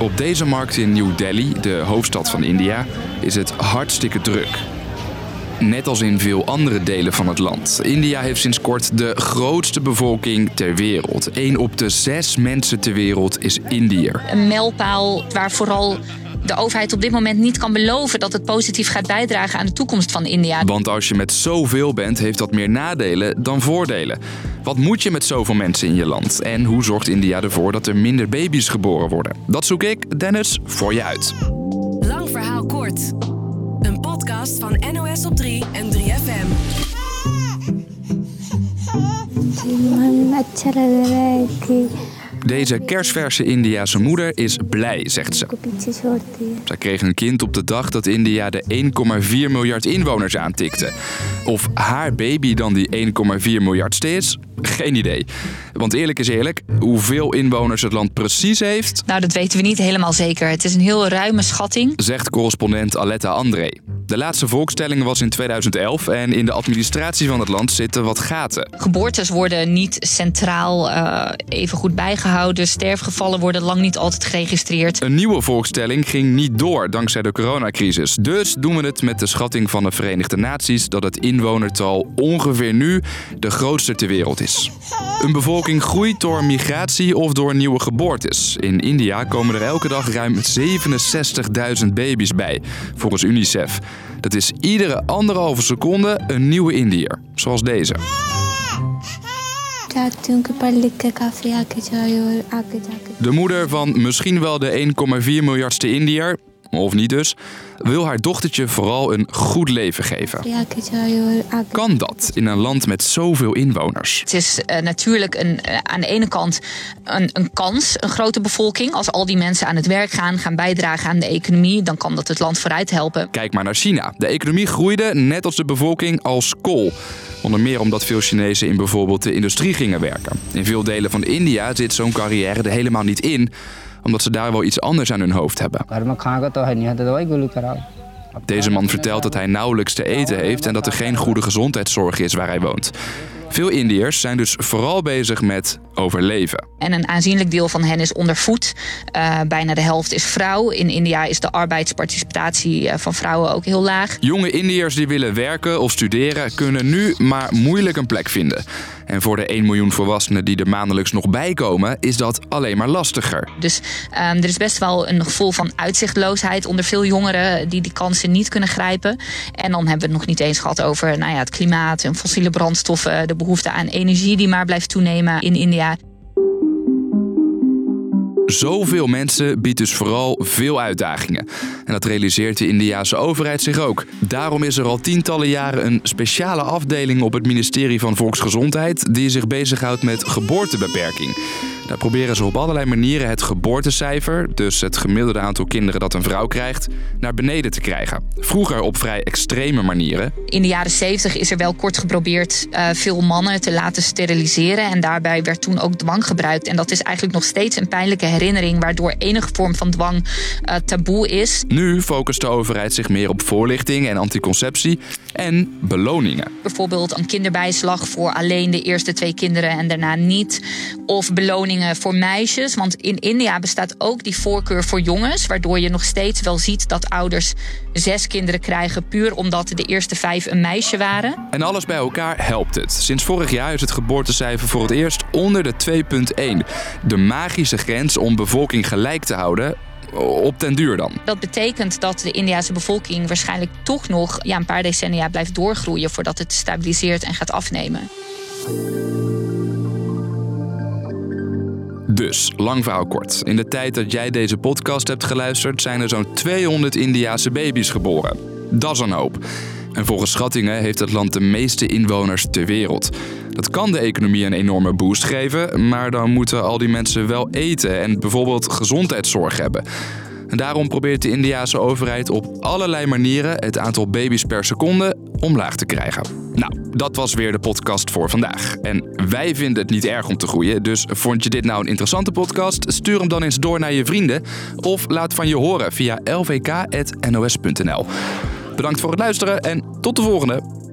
Op deze markt in New Delhi, de hoofdstad van India, is het hartstikke druk. Net als in veel andere delen van het land. India heeft sinds kort de grootste bevolking ter wereld. 1 op de zes mensen ter wereld is Indiër. Een mijlpaal waar vooral de overheid op dit moment niet kan beloven dat het positief gaat bijdragen aan de toekomst van India. Want als je met zoveel bent, heeft dat meer nadelen dan voordelen. Wat moet je met zoveel mensen in je land? En hoe zorgt India ervoor dat er minder baby's geboren worden? Dat zoek ik, Dennis, voor je uit. Lang verhaal kort. Een podcast van NOS op 3 en 3FM. मन अच्छा लग रहा है कि Deze kersverse Indiase moeder is blij, zegt ze. Zij kreeg een kind op de dag dat India de 1,4 miljard inwoners aantikte. Of haar baby dan die 1,4 miljard steeds? Geen idee. Want eerlijk is eerlijk, hoeveel inwoners het land precies heeft... Nou, dat weten we niet helemaal zeker. Het is een heel ruime schatting. Zegt correspondent Aletta André. De laatste volkstelling was in 2011 en in de administratie van het land zitten wat gaten. Geboortes worden niet centraal eh, even goed bijgehouden. Sterfgevallen worden lang niet altijd geregistreerd. Een nieuwe volkstelling ging niet door dankzij de coronacrisis. Dus doen we het met de schatting van de Verenigde Naties dat het inwonertal ongeveer nu de grootste ter wereld is. Een bevolking groeit door migratie of door nieuwe geboortes. In India komen er elke dag ruim 67.000 baby's bij, volgens UNICEF. Dat is iedere anderhalve seconde een nieuwe Indiër, zoals deze. De moeder van misschien wel de 1,4 miljardste Indiër of niet dus, wil haar dochtertje vooral een goed leven geven. Kan dat in een land met zoveel inwoners? Het is eh, natuurlijk een, eh, aan de ene kant een, een, kans, een grote bevolking. Als al die mensen aan het werk gaan, gaan bijdragen aan de economie, dan kan dat het land vooruit helpen. Kijk maar naar China. De economie groeide, net als de bevolking, als kool. Onder meer omdat veel Chinezen in bijvoorbeeld de industrie gingen werken. In veel delen van India zit zo'n carrière er helemaal niet in omdat ze daar wel iets anders aan hun hoofd hebben. Deze man vertelt dat hij nauwelijks te eten heeft en dat er geen goede gezondheidszorg is waar hij woont. Veel Indiërs zijn dus vooral bezig met overleven. En een aanzienlijk deel van hen is ondervoed. Eh, bijna de helft is vrouw. In India is de arbeidsparticipatie eh, van vrouwen ook heel laag. Jonge Indiërs die willen werken of studeren kunnen nu maar moeilijk een plek vinden. En voor de 1 miljoen volwassenen die er maandelijks nog bij komen, is dat alleen maar lastiger. Dus ehm, er is best wel een gevoel van uitzichtloosheid onder veel jongeren die die kansen niet kunnen grijpen. En dan hebben we het nog niet eens gehad over nou ja, het klimaat en fossiele brandstoffen, de behoefte aan energie die maar blijft toenemen in India. Zoveel mensen biedt dus vooral veel uitdagingen. En dat realiseert de Indiase overheid zich ook. Daarom is er al tientallen jaren een speciale afdeling op het ministerie van Volksgezondheid die zich bezighoudt met geboortebeperking. Daar proberen ze op allerlei manieren het geboortecijfer, dus het gemiddelde aantal kinderen dat een vrouw krijgt, naar beneden te krijgen. Vroeger op vrij extreme manieren. In de jaren 70 is er wel kort geprobeerd eh, veel mannen te laten steriliseren. En daarbij werd toen ook dwang gebruikt. En dat is eigenlijk nog steeds een pijnlijke herinnering, waardoor enige vorm van dwang eh, taboe is. Nu focust de overheid zich meer op voorlichting en anticonceptie en beloningen. Bijvoorbeeld een kinderbijslag voor alleen de eerste twee kinderen en daarna niet. Of beloningen voor meisjes. Want in India bestaat ook die voorkeur voor jongens. Waardoor je nog steeds wel ziet dat ouders zes kinderen krijgen. Puur omdat de eerste vijf een meisje waren. En alles bij elkaar helpt het. Sinds vorig jaar is het geboortecijfer voor het eerst onder de 2,1. De magische grens om bevolking gelijk te houden. Op den duur dan. Dat betekent dat de Indiase bevolking waarschijnlijk toch nog ja, een paar decennia blijft doorgroeien voordat het stabiliseert en gaat afnemen. Dus, lang verhaal kort. In de tijd dat jij deze podcast hebt geluisterd, zijn er zo'n 200 Indiase baby's geboren. Dat is een hoop. En volgens schattingen heeft het land de meeste inwoners ter wereld. Dat kan de economie een enorme boost geven, maar dan moeten al die mensen wel eten en bijvoorbeeld gezondheidszorg hebben. En daarom probeert de Indiase overheid op allerlei manieren het aantal baby's per seconde omlaag te krijgen. Nou, dat was weer de podcast voor vandaag. En wij vinden het niet erg om te groeien, dus vond je dit nou een interessante podcast? Stuur hem dan eens door naar je vrienden of laat van je horen via lvk.nos.nl. Bedankt voor het luisteren en tot de volgende!